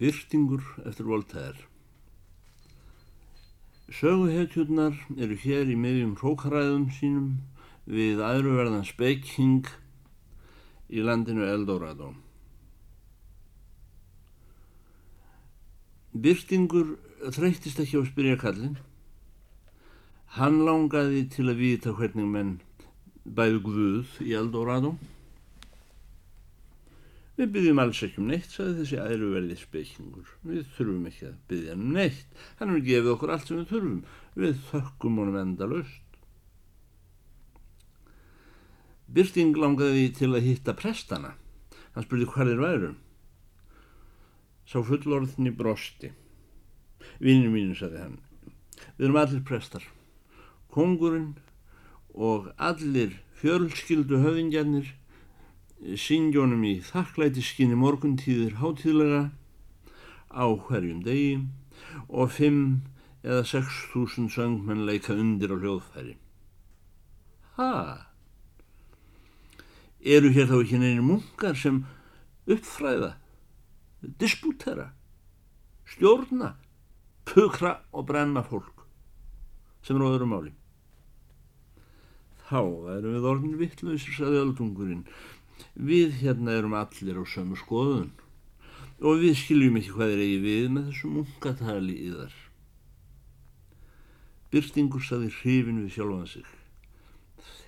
Byrtingur eftir Voltaire Söguhetjurnar eru hér í meðjum hrókaræðum sínum við aðruverðan spekking í landinu Eldorado. Byrtingur þreytist ekki á að spyrja kallin. Hann langaði til að vita hvernig menn bæðu guð í Eldorado Við byggjum alls ekki um neitt, sagði þessi æruverði spekingur. Við þurfum ekki að byggja um neitt. Hann er gefið okkur allt sem við þurfum. Við þökkum honum enda löst. Byrting langaði til að hitta prestana. Hann spurði hvað er værum. Sá fullorðni brosti. Vinninu mínu, sagði hann. Við erum allir prestar. Kongurinn og allir fjölskyldu höfingjarnir syngjónum í þakklætiskinni morguntíðir hátíðlega á hverjum degi og fimm eða sex þúsund söngmenn leika undir á hljóðfæri. Ha? Eru hér þá ekki neynir munkar sem uppfræða, disputera, stjórna, pukra og brenna fólk sem er á öðru máli? Þá erum við orðin vittlausir, saði öldungurinn, Við hérna erum allir á sömu skoðun og við skiljum ekki hvað er eigi við með þessu mungatali í þar. Byrtingur saði hrifin við sjálfan sig.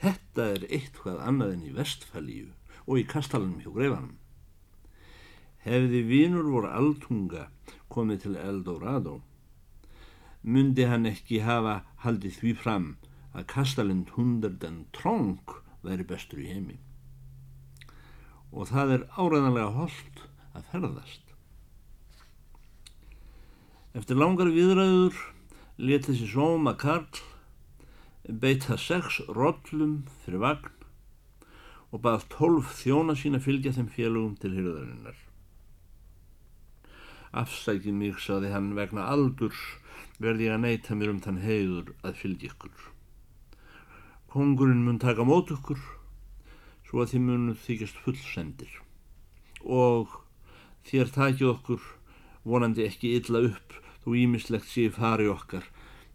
Þetta er eitthvað annað en í vestfælíu og í kastalanum hjá greifanum. Hefði vínur voru altunga komið til Eldorado, myndi hann ekki hafa haldið því fram að kastalinn hundardan trónk væri bestur í heimi og það er áræðanlega holdt að ferðast. Eftir langar viðræður let þessi sóma Karl beita sex rollum fyrir vagn og bað tólf þjóna sína fylgja þeim félugum til hyrðarinnar. Afsækið mig, saði hann, vegna aldurs verði ég að neyta mér um þann heiður að fylgja ykkur. Kongurinn mun taka mót ykkur svo að þið munu þykjast fullsendir og þér takið okkur vonandi ekki illa upp þó ímislegt sé fari okkar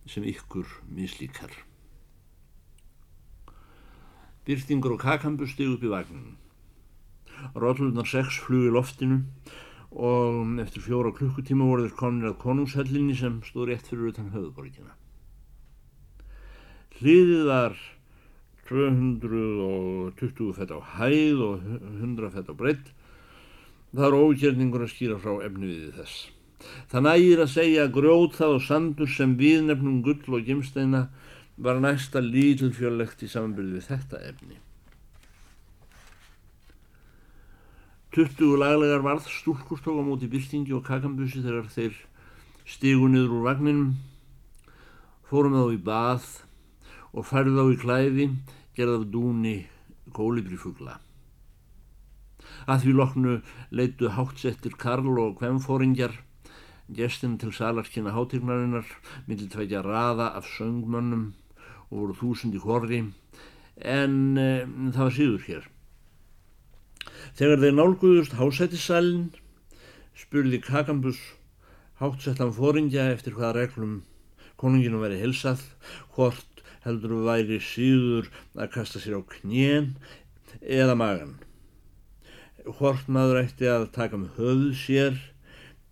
sem ykkur mislíkar. Byrtingur og kakambu stig upp í vagnin. Róðlunar sex flug í loftinu og eftir fjóra klukkutíma voru þeir konir að konungshöllinni sem stóð rétt fyrir utan höfuborgina. Hliðið var 220 fett á hæð og 100 fett á breytt. Það er ókjörningur að skýra frá efni við þess. Það nægir að segja að grjótað og sandur sem viðnefnum gull og gemsteina var næsta lítilfjöllegt í samanbyrði við þetta efni. 20 laglegar varð stúlkur tók á móti byltingi og kakambussi þegar þeir stígu niður úr vagninum, fórum þá í bað og færði þá í klæði gerð af dúni kólibrifugla. Að því loknu leitu hátsettir Karl og hvemfóringjar gestin til salarkina hátirnarinnar millir tveitja raða af söngmönnum og voru þúsundi horri en e, það var síður hér. Þegar þeir nálguðust hásættissalinn spurði Kakambus hátsettan fóringja eftir hvaða reglum konunginu veri hilsað hvort heldur væri síður að kasta sér á knén eða magan. Hvort maður ætti að taka um höðu sér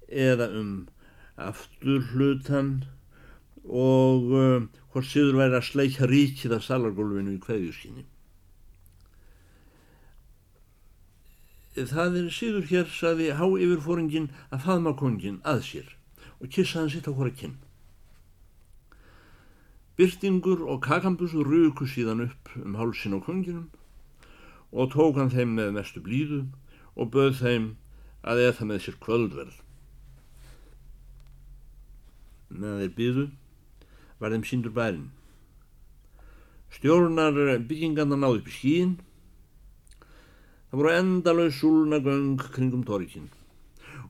eða um aftur hlutan og uh, hvort síður væri að sleika ríkið af salargólfinu í kveðjuskinni. Það er síður hér, saði há yfirfóringin að faðma kongin að sér og kissa hann sitt á hvora kinn. Byrtingur og kakambusur ruku síðan upp um hálsin á konginum og tók hann þeim með mestu blíðu og böð þeim að eða með sér kvöldverð. Meðan þeir byðu var þeim síndur bærin. Stjórnar byggingarna náðu upp í skíin. Það voru endalauð súlna göng kringum torkinn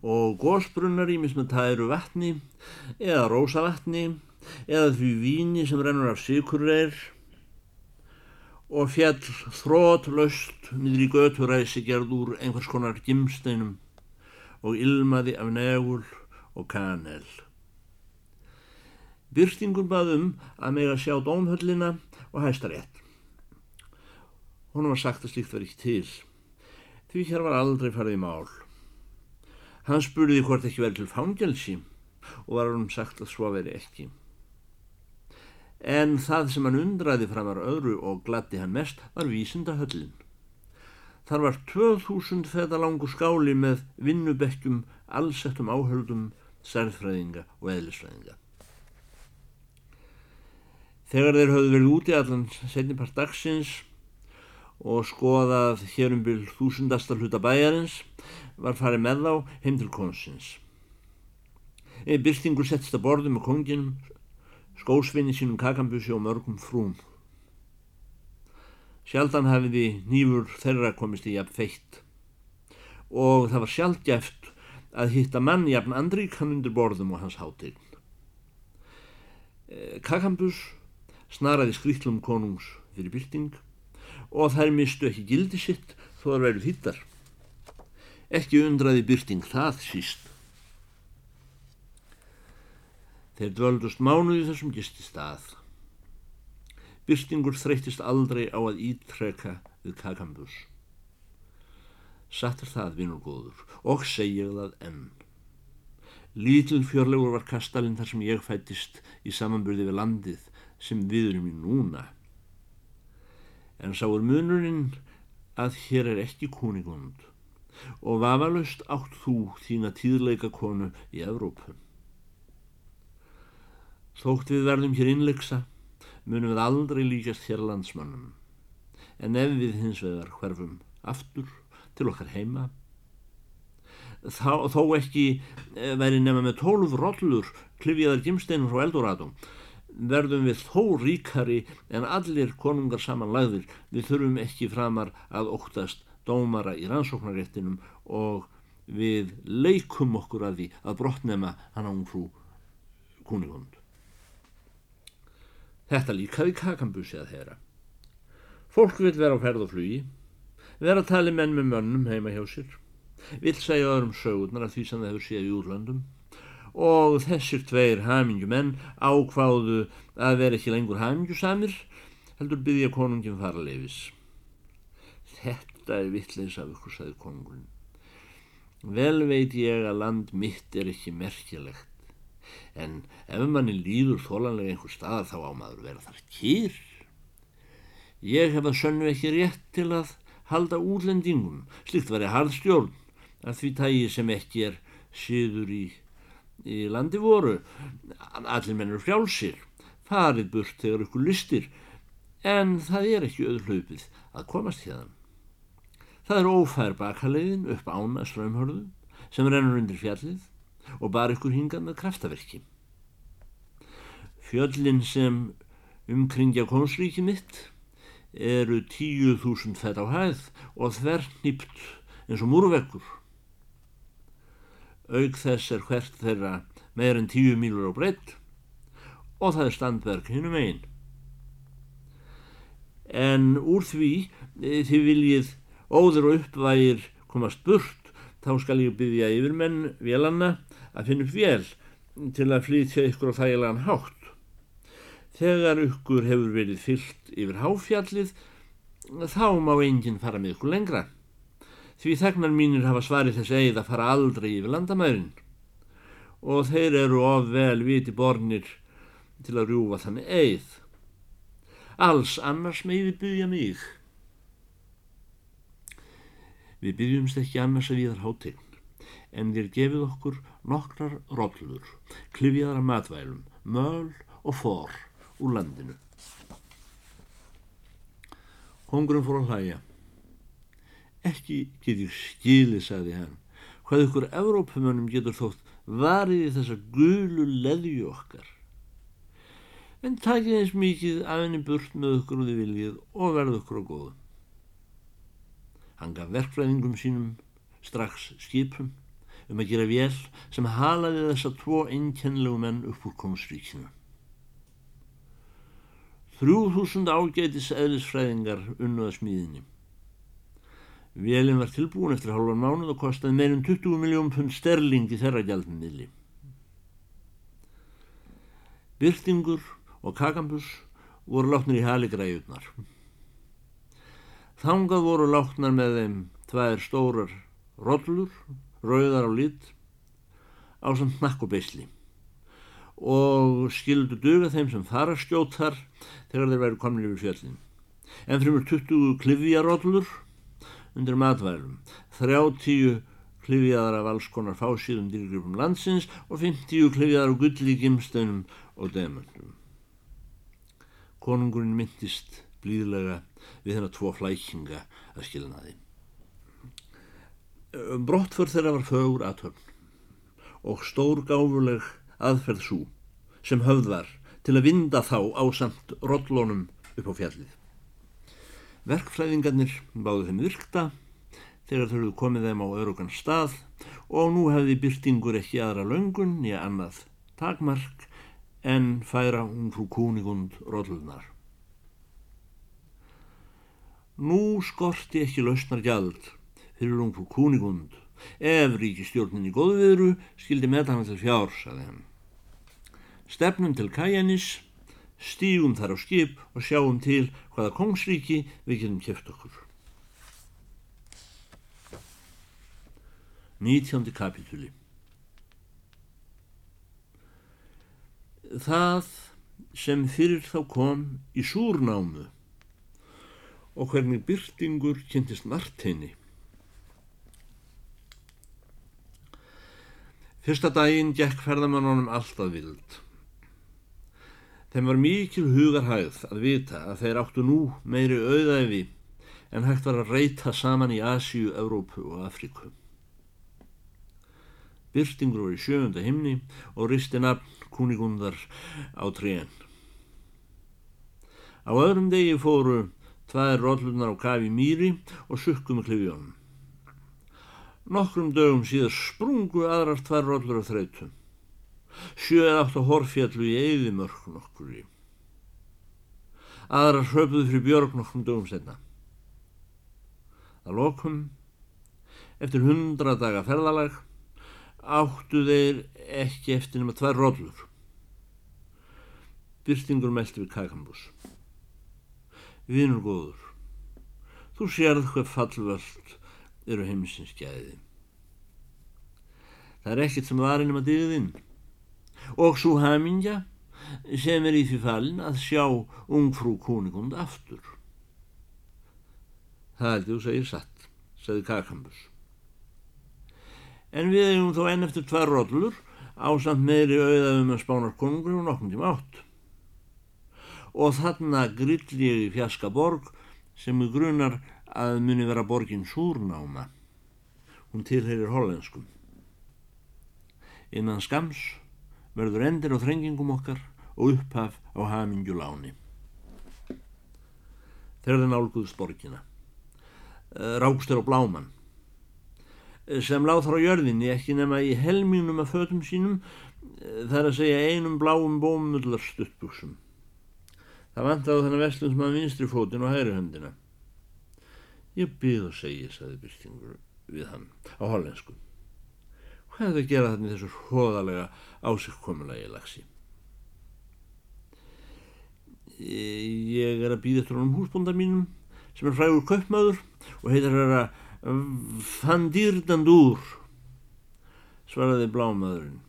og gósbrunnar ímis með tæru vatni eða rósa vatni eða því víni sem rennur af sykurreir og fjall þrót löst niður í göturæsi gerð úr einhvers konar gimsteinum og ilmaði af negul og kanel. Byrstingur baðum að meg að sjá dómhöllina og hæsta rétt. Hún var sagt að slíkt var ekki til. Því hér var aldrei farið í mál. Hann spurði hvort ekki verið til fangelsi og var hann sagt að svo veri ekki. En það sem hann undraði framar öðru og glatti hann mest var vísinda höllin. Þar var 2000 feta langur skáli með vinnubekkjum, allsettum áhöldum, særðfræðinga og eðlisfræðinga. Þegar þeir höfðu verið úti allan setnipart dagsins og skoðað hér um byrj þúsundastar hluta bæjarins var farið með þá heim til konsins. Byrstingur settist að borðu með konginum, skósvinni sínum kakambussi og mörgum frúm. Sjaldan hafiði nýfur þeirra komist í jafn feitt og það var sjaldgæft að hitta mann jafn andrík hann undir borðum og hans hátegn. Eh, Kakambus snaraði skrittlum konungs fyrir byrting og þær mistu ekki gildi sitt þó þar verið hittar. Ekki undraði byrting það síst. Þeir dvöldust mánuði þessum gisti stað. Byrstingur þreytist aldrei á að ítreka við kakambus. Satt er það, vinnur góður, og segja það enn. Lítil fjörlegur var kastalinn þar sem ég fættist í samanbyrði við landið sem við erum í núna. En sá er munurinn að hér er ekki kúningund og vafalust átt þú þína tíðleika konu í Evrópum. Þótt við verðum hér innleiksa munum við aldrei líkast hér landsmannum en ef við hins vegar hverfum aftur til okkar heima þá, þó ekki eh, væri nema með tólf rollur klifjaðar gimsteinum frá Eldorádum verðum við þó ríkari en allir konungar samanlagðir. Við þurfum ekki framar að óttast dómara í rannsóknaréttinum og við leikum okkur að því að brottnema hann án frú kúnigund Þetta líkaði kakambusi að heyra. Fólk vil vera á ferð og flugi, vera að tala menn með mönnum heima hjá sér, vil segja öðrum sögurnar af því sem það hefur séð í úrlandum og þessir tveir hamingjumenn ákváðu að vera ekki lengur hamingjusamir, heldur byggja konungin fara að lefis. Þetta er vittleins af ykkur, sagði konungurinn. Vel veit ég að land mitt er ekki merkilegt en ef manni líður þólanlega einhver stað þá á maður vera þar kýr. Ég hef að sönnu ekki rétt til að halda útlendingum, slikt veri harðstjórn, að því tægi sem ekki er síður í, í landi voru. Allir mennur frjálsir, farið burt þegar ykkur listir, en það er ekki auðhlaupið að komast hérna. Það er ófær bakaleiðin upp ána ströymhörðu sem rennur undir fjallið og bar ykkur hingað með kraftaverki. Fjöllin sem umkringja konsríki mitt eru tíu þúsund fett á hæð og þver nýpt eins og múrvekkur. Aug þess er hvert þeirra meir en tíu mílur á breytt og það er standverk hinnum einn. En úr því e, þið viljið óður og uppvægir komast burt þá skal ég byggja yfirmenn vélanna að finna upp vél til að flytja ykkur á þægilegan hátt. Þegar ykkur hefur verið fyllt yfir háfjallið þá má enginn fara með ykkur lengra. Því þegnar mínir hafa svarið þess eigið að fara aldrei yfir landamærin og þeir eru of vel viti bornir til að rjúfa þannig eigið. Alls annars meði byggja mig. Við byggjumst ekki annars að við þar hátegn en þér gefið okkur nokkrar rollur, klifjaðar af matvælum, möl og for úr landinu. Kongurum fór að hlæja. Ekki get ég skilið, sagði hann, hvað ykkur Evrópumönnum getur þótt varið í þessa gulu leðju okkar. En takið eins mikið af henni burt með okkur og þið viljið og verðu okkur á góðu. Hann gaf verkfræðingum sínum strax skipum um að gera vél sem halaði þessa tvo einkennlegu menn upp úr komstríkinu. Þrjú þúsund ágætis eðlisfræðingar unnuða smíðinni. Vélinn var tilbúin eftir halvan mánuð og kostaði meirinn 20 miljón pund sterling í þeirra gjaldmiðli. Byrtingur og kakambus voru látnir í haligræjurnar. Þangað voru látnar með þeim tvær stórar rollur, rauðar á lit, á samt nakkubeisli og skildu duga þeim sem fara skjótar þegar þeir væri komin yfir fjöllin. En fyrir 20 klifjarollur undir matvælum, 30 klifjaðar af alls konar fásíðum dýrgrupum landsins og 50 klifjaðar af gulli gimsteinum og demöndum. Konungurinn myndist blíðlega við þennar tvo flækinga að skilnaði. Brottför þeirra var fögur aðtöfn og stór gáfuleg aðferð svo sem höfðar til að vinda þá á samt rollónum upp á fjallið. Verkflæðingarnir báðu þeim virkta þegar þau komið þeim á örugan stað og nú hefði byrtingur ekki aðra löngun nýja annað takmark en færa hún frú kúnigund rollunar. Nú skorti ekki lausnar gjald fyrir hún frú kúnigund ef ríkistjórnin í góðviðru skildi með hann til fjárs að henn. Stefnum til Kajanis stígum þar á skip og sjáum til hvaða kongsríki við getum kæft okkur. 19. kapitúli Það sem fyrir þá kom í súrnámu og hvernig byrtingur kynntist margteini. Fyrsta daginn gekk ferðamannunum alltaf vild. Þeim var mikil hugarhægð að vita að þeir áttu nú meiri auðæfi en hægt var að reyta saman í Asíu, Evrópu og Afríku. Byrtingur var í sjöfunda himni og risti nafn kúnigundar á tréen. Á öðrum degi fóru tvaðir rollunar á kafi mýri og sukku með klifjónum. Nokkrum dögum síðar sprungu aðrar tvær rollur af þreytum. Sjöð átt að horfjallu í eðimörk nokkur í. Aðra hröpuðu fyrir björg nokkrum dögum senna. Það lokum, eftir hundra daga ferðalag, áttu þeir ekki eftir nema tvær róllur. Byrstingur meldi við kakambús. Vinnur góður, þú sérð hvað fallvöld eru heimsins gæði. Það er ekkert sem var einum að dyðið inn og svo hamingja sem er í því fallin að sjá ungfrú kúningund aftur. Það held ég að segja satt, segði Kakambus. En við hefum þó enn eftir tvær róllur ásamt meðri auðaðum að spánar konungur og nokkum tíma átt. Og þarna grill ég í fjaska borg sem við grunar að muni vera borgin Súrnáma. Hún tilheyrir hollenskum. Innan skams verður endir á þrengingum okkar og upphaf á hamingjuláni. Þegar það nálguðst borgina. Eh, Rákstur og Bláman eh, sem láð þar á jörðinni ekki nema í helmínum af fötum sínum eh, þar að segja einum bláum bómullar stuttbúsum. Það vant á þennan að vinstri fótin og hægri höndina. Ég byrð og segi, saði Byrtingur við hann á hollensku. Hvað er það að gera þarna í þessu hróðalega ásikkomulagi lagsi? Ég er að býða eftir honum húsbóndar mínum sem er frægur kaupmaður og heitar hæra Fandýrdandur svaraði blámaðurinn.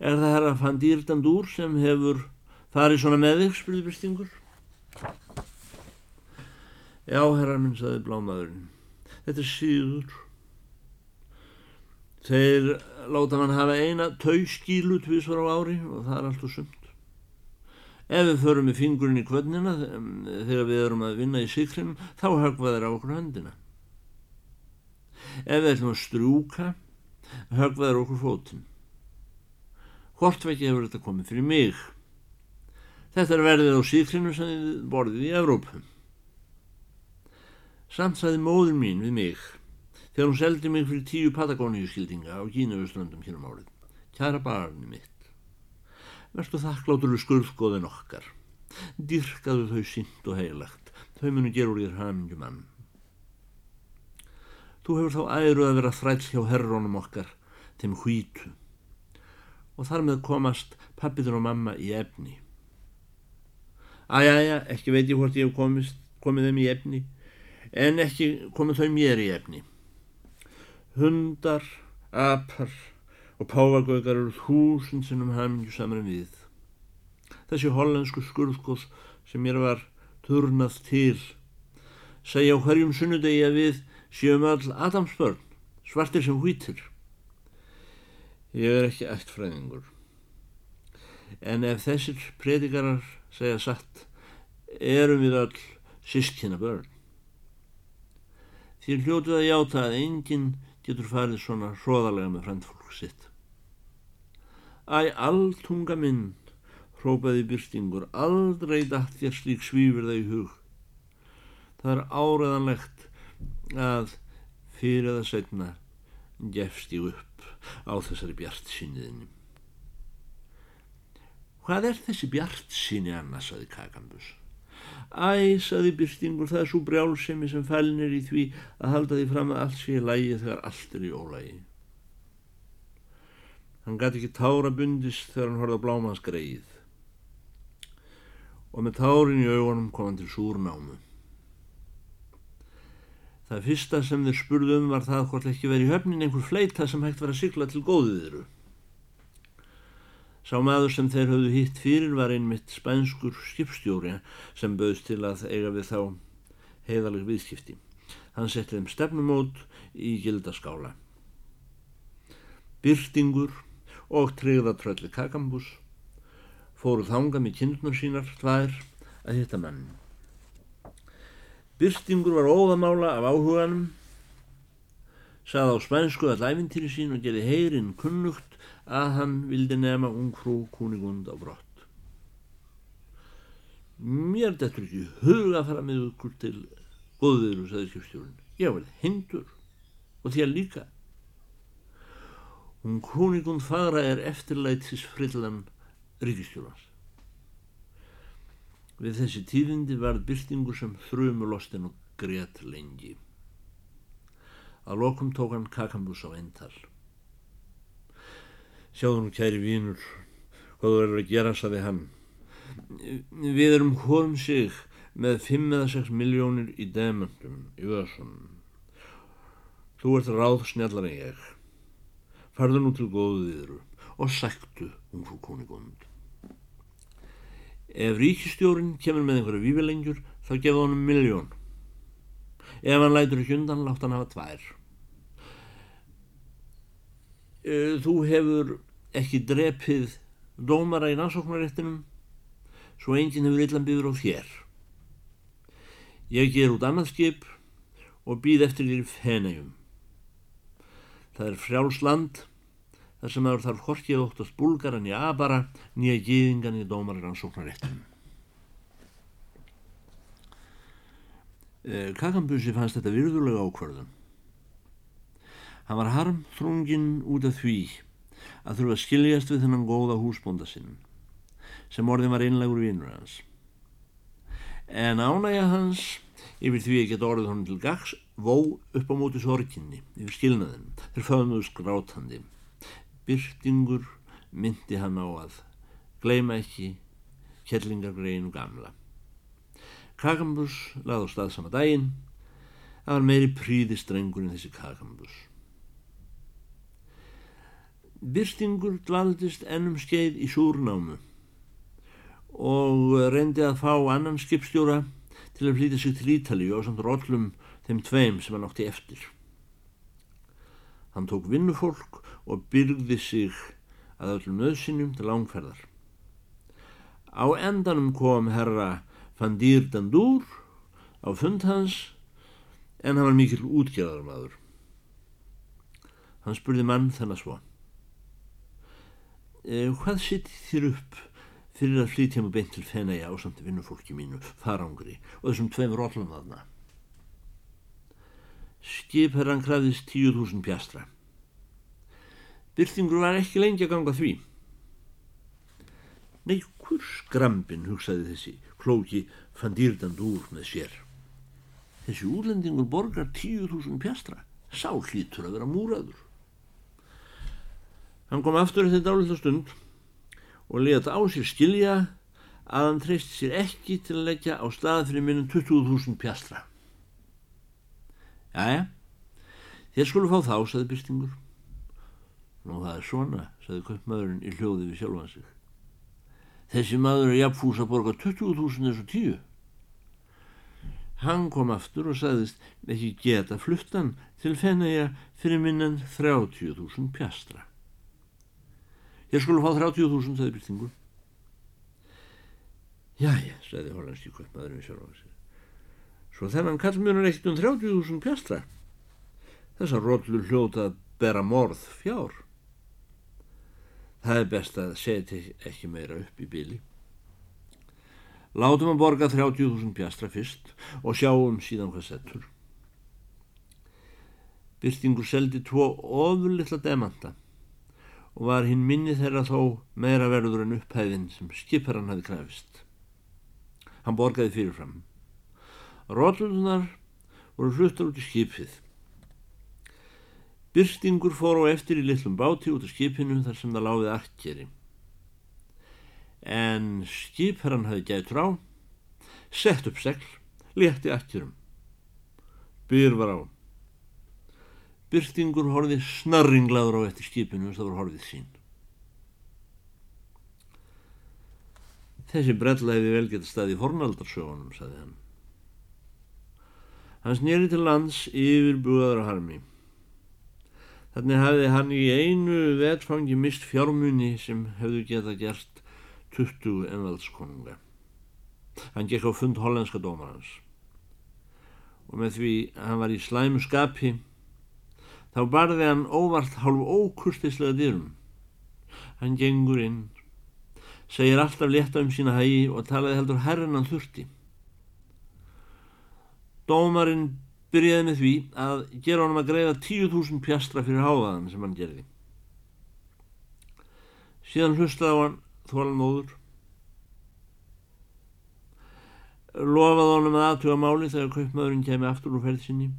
Er það hæra Fandýrdandur sem hefur farið svona með þig, spurði Bristingur. Já, herrar minn, saði blámaðurinn. Þetta er síður Þeir láta mann hafa eina tauskílu tvísvar á ári og það er alltaf sumt. Ef við förum með fingurinn í kvöldnina þegar við erum að vinna í sikrinum þá högva þeir á okkur höndina. Ef við ætlum að strúka högva þeir okkur fótinn. Hvort vekki hefur þetta komið fyrir mig. Þetta er verðið á síkrinu sem borðið í Evrópu. Samt sæði móður mín við mig þegar hún seldi mig fyrir tíu Patagóníuskildinga á Gínauslandum hér um árið. Kæra barni mitt, verðstu þakkláttur við skurðgóðin okkar. Dyrkaðu þau sínt og heilagt, þau munu gera úr þér hamingjum mann. Þú hefur þá æru að vera þræll hjá herrónum okkar, þeim hvítu. Og þar með komast pappitur og mamma í efni. Æjæja, ekki veit ég hvort ég hef komist, komið þeim í efni, en ekki komið þau mér í efni. Hundar, apar og páfagögar eru þúsund sinnum hamingju saman við. Þessi hollensku skurðkóð sem mér var turnað til segja á hverjum sunnudegi að við séum all Adamsbörn, svartir sem hvítir. Ég er ekki ættfræðingur. En ef þessir predikarar segja satt, erum við all sískina börn. Þér hljótuð að játa að enginn getur farið svona hróðalega með frendfólk sitt. Æ, alltunga minn, hrópaði byrstingur, aldrei dætt þér slík svífur það í hug. Það er áreðanlegt að fyrir það setna gefst ég upp á þessari bjart síniðinni. Hvað er þessi bjart síni annars, saði Kakambus. Æ, saði Byrstingur, það er svo brjálsemi sem fælnir í því að halda því fram að allt sé í lægi þegar allt er í ólægi. Hann gæti ekki tára bundist þegar hann horfði á blámans greið og með tárin í augunum kom hann til súrnámu. Það fyrsta sem þeir spurðu um var það hvort ekki verið í höfnin einhver fleita sem hægt var að sykla til góðiðru. Sá maður sem þeir höfðu hitt fyrir var einmitt spænskur skipstjóri sem bauðst til að eiga við þá heiðaleg viðskipti. Hann setti þeim stefnumót í gildaskála. Byrtingur og tryggðatrölli kakambús fóru þanga með kindnur sínar tvær að hitta mann. Byrstingur var óðamála af áhuganum, sað á spænsku all æfintýri sín og gerði heyrinn kunnugt að hann vildi nefna ungfrú kúnigund á brott. Mér dettur ekki huga að fara með okkur til góðviður og sæðiskjöfstjórun. Ég var hindur og þér líka. Hún kúnigund fagra er eftirlætis frillan ríkistjórnars. Við þessi tíðindi varð byrtingu sem þrjumulostin og grétt lengi. Að lokum tók hann kakambús á eintal. Sjáðum kæri vínur, hvað þú verður að gera, saði hann. Við erum hórum sig með 5 eða 6 miljónir í demöndum í vöðsum. Þú ert ráð snjallar en ég. Farðu nú til góðu viðru og sæktu um frú konigund. Ef ríkistjórin kemur með einhverju vífilengjur þá gefa honum miljón. Ef hann lætur ekki undan látt hann hafa tvær. E, þú hefur ekki drepið dómara í rannsóknaréttinum svo enginn hefur illan byrður á þér. Ég ger út annað skip og býð eftir þér í feneium. Það er frjálsland þar sem það þarf horkið óttast búlgaran í abara nýja gýðingan í dómarar ansóknaréttum. Eh, Kakambusi fannst þetta virðulega ákvarðum. Hann var harm þrungin út af því að þurfa að skiljast við þennan góða húsbónda sinn sem orðin var einlegur vinnur hans. En ánægja hans yfir því að geta orðið honum til gags vó upp á móti sorginni yfir skilnaðin þegar föðnuðu skrátandi byrtingur myndi hann á að gleima ekki kellingargreinu gamla. Kakambus lagði á stað sama daginn það var meiri príðistrengur en þessi kakambus. Byrtingur dvaldist ennum skeið í súrnámu og reyndi að fá annan skipstjóra til að flýta sig til Ítalíu og samt róllum þeim tveim sem hann átti eftir. Hann tók vinnufólk og byrði sig að öllum nöðsynum til langferðar. Á endanum kom herra Van Dýrdandur á fund hans en hann var mikil útgjörðarmadur. Hann spurði mann þennan svo. E, hvað sitt þér upp fyrir að flytja mig beint til fenæja á samt vinnufólki mínu, farangri og þessum tveim róllum þarna? Skipherran krafðist tíu þúsund pjastra. Byrtingur var ekki lengi að ganga því. Nei, hver skrambin, hugsaði þessi klóki fann dýrdand úr með sér. Þessi útlendingur borgar tíu þúsund pjastra. Sá hlýtur að vera múraður. Hann kom aftur eftir dálitla stund og leta á sér skilja að hann treysti sér ekki til að leggja á stað fyrir minnum 20.000 pjastra. Jæja, þér skulle fá þá, saði Byrstingur. Nú það er svona, saði köpmaðurinn í hljóði við sjálfan sig. Þessi maður er jafnfús að borga 20.000 eins og tíu. Hann kom aftur og saðist ekki geta fluttan til fennaja fyrir minnan 30.000 pjastra. Ég skulle fá 30.000, sagði Byrstingur. Jæja, sagði hollandski kvöldmaðurinn við sjálf á sig. Svo þennan kallmjörnur eitt um 30.000 pjastra. Þessar róllur hljóta að bera morð fjár. Það er best að setja ekki meira upp í bíli. Látum að borga 30.000 pjastra fyrst og sjáum síðan hvað settur. Byrtingur seldi tvo ofurlittla demanta og var hinn minni þeirra þó meira verður en upphæðin sem skiparan hafi krafist. Hann borgaði fyrirfram. Rótlunar voru fluttar út í skipið. Byrstingur fór á eftir í litlum báti út af skipinu þar sem það láfið akkeri. En skipherran hafi gæt rá, sett upp segl, létti akkerum. Byr var á. Byrstingur horfið snarringlaður á eftir skipinu þess að voru horfið sín. Þessi brella hefði vel gett stað í fornaldarsögunum, saði hann. Hann snýri til lands yfir búaður á harmi. Þannig hafði hann í einu vetfangi mist fjármunni sem hefðu geta gert 20 envaldskonunga. Hann gekk á fund hollandska dómarans og með því hann var í slæmu skapi þá barði hann óvart hálf ókustislega dyrum. Hann gengur inn segir alltaf létta um sína hægi og talaði heldur herrinan þurfti. Dómarinn byrjaði með því að gera honum að greiða 10.000 pjastra fyrir háðaðan sem hann gerði. Síðan hlustaði á hann þólan móður. Lofaði honum að aðtuga máli þegar kaupmaðurinn kemi aftur úr ferð sinni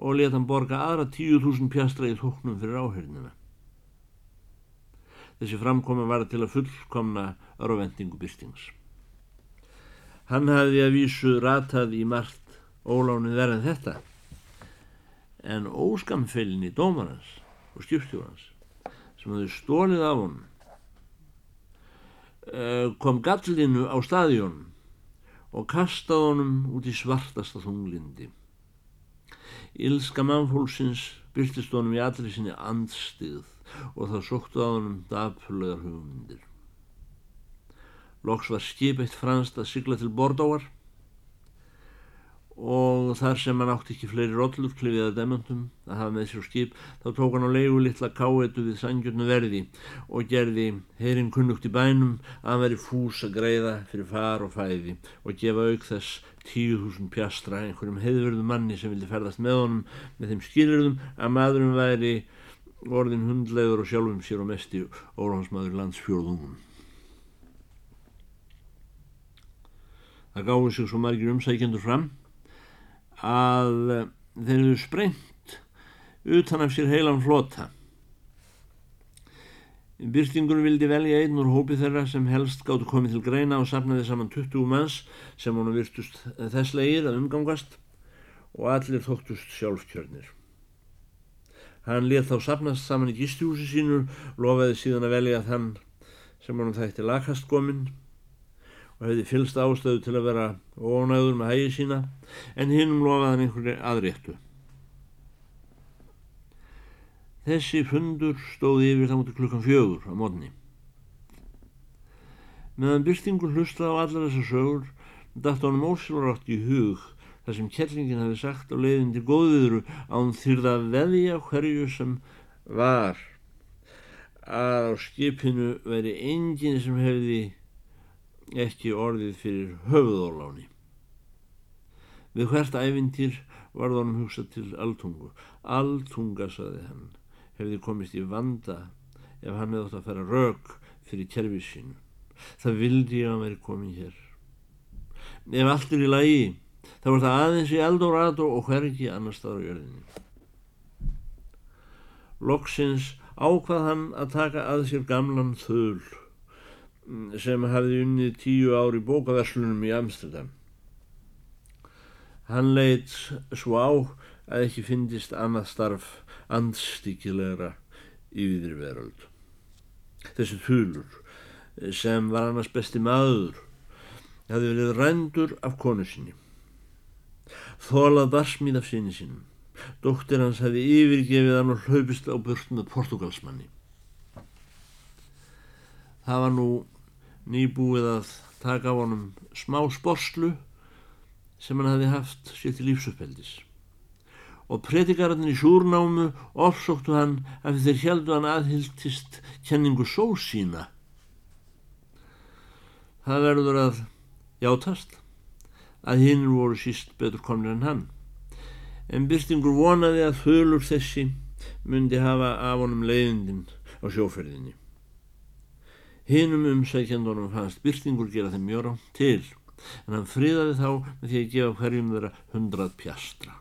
og leta hann borga aðra 10.000 pjastra í þóknum fyrir áhörnina. Þessi framkoma var til að fullkomna örvendingu byrstings. Hann hafði að vísu ratað í margt ólánið verðan þetta, en óskamfellin í dómarans og skipstjórans sem hafði stólið af honum eh, kom gallinu á stadiónum og kastaði honum út í svartasta þunglindi. Ílska mannfólksins byrtist honum í allri sinni andstið og það sóktu á honum dapurlegar hugmyndir. Loks var skip eitt franst að sigla til Bordóar og þar sem hann átti ekki fleiri róllur klifiða demöntum að hafa með sér skip þá tók hann á leigu litla káetu við sangjörnu verði og gerði herin kunnugt í bænum að hann veri fús að greiða fyrir far og fæði og gefa auk þess tíu þúsund pjastra einhverjum heiðverðu manni sem vildi ferðast með honum með þeim skilurðum að maðurum væri orðin hundlegur og sjálfum sér og mesti óránsmaður landsfjörðungum. Það gáði sig svo margir umsækjendur fram að eh, þeir eru sprengt utan af sér heilan flota. Byrstingur vildi velja einn úr hópi þeirra sem helst gáttu komið til greina og sapnaði saman 20 manns sem honum virtust þesslegir að umgangast og allir þóttust sjálfkjörnir. Hann let þá sapnast saman í gistjúsi sínu, lofaði síðan að velja þann sem hann þætti lakast kominn og hefði fylst ástöðu til að vera ónæður með hægi sína, en hinnum lofaði hann einhverju aðréttu. Þessi fundur stóði yfir þá mútið klukkan fjögur á mótni. Meðan byrstingur hlusta á allar þessar sögur, dætt honum ósilvarátt í hug þar sem kettlingin hafi sagt á leiðin til góðviðru án þyrða veðja hverju sem var að á skipinu veri enginn sem hefði ekki orðið fyrir höfuðóláni. Við hvert ævintýr var það hann hugsað til alltungu. Alltunga, saði hann, hefði komist í vanda ef hann hefði átt að færa rauk fyrir kerfið sín. Það vildi ég að veri komið hér. Ef allt er í lagi þá er það aðeins í Eldorado og hvergi annar staðar á jörðinni. Loksins ákvað hann að taka að sér gamlan þöl sem hafði unnið tíu ári bókaverslunum í Amsterdam. Hann leitt svo á að ekki fyndist annað starf andstíkilegra í viðri veröld. Þessi þulur sem var annars besti maður hafði verið rændur af konu sinni. Þólað barsmíð af sinni sinum. Dóttir hans hefði yfirgefið hann og hlaupist á burt með portugalsmanni. Það var nú nýbúið að taka á honum smá sporslu sem hann hefði haft sér til lífsuppeldis. Og predikararnir í súrnámu ofsóttu hann af þeir heldu hann aðhildtist kenningu sósína. Það verður að játast að hinn voru síst betur komnir en hann. En Byrstingur vonaði að þölur þessi myndi hafa af honum leiðindin á sjóferðinni. Hinnum umsækjandunum fannst Byrstingur gera þeim mjög rátt til en hann friðaði þá með því að gefa hverjum þeirra hundrað pjastra.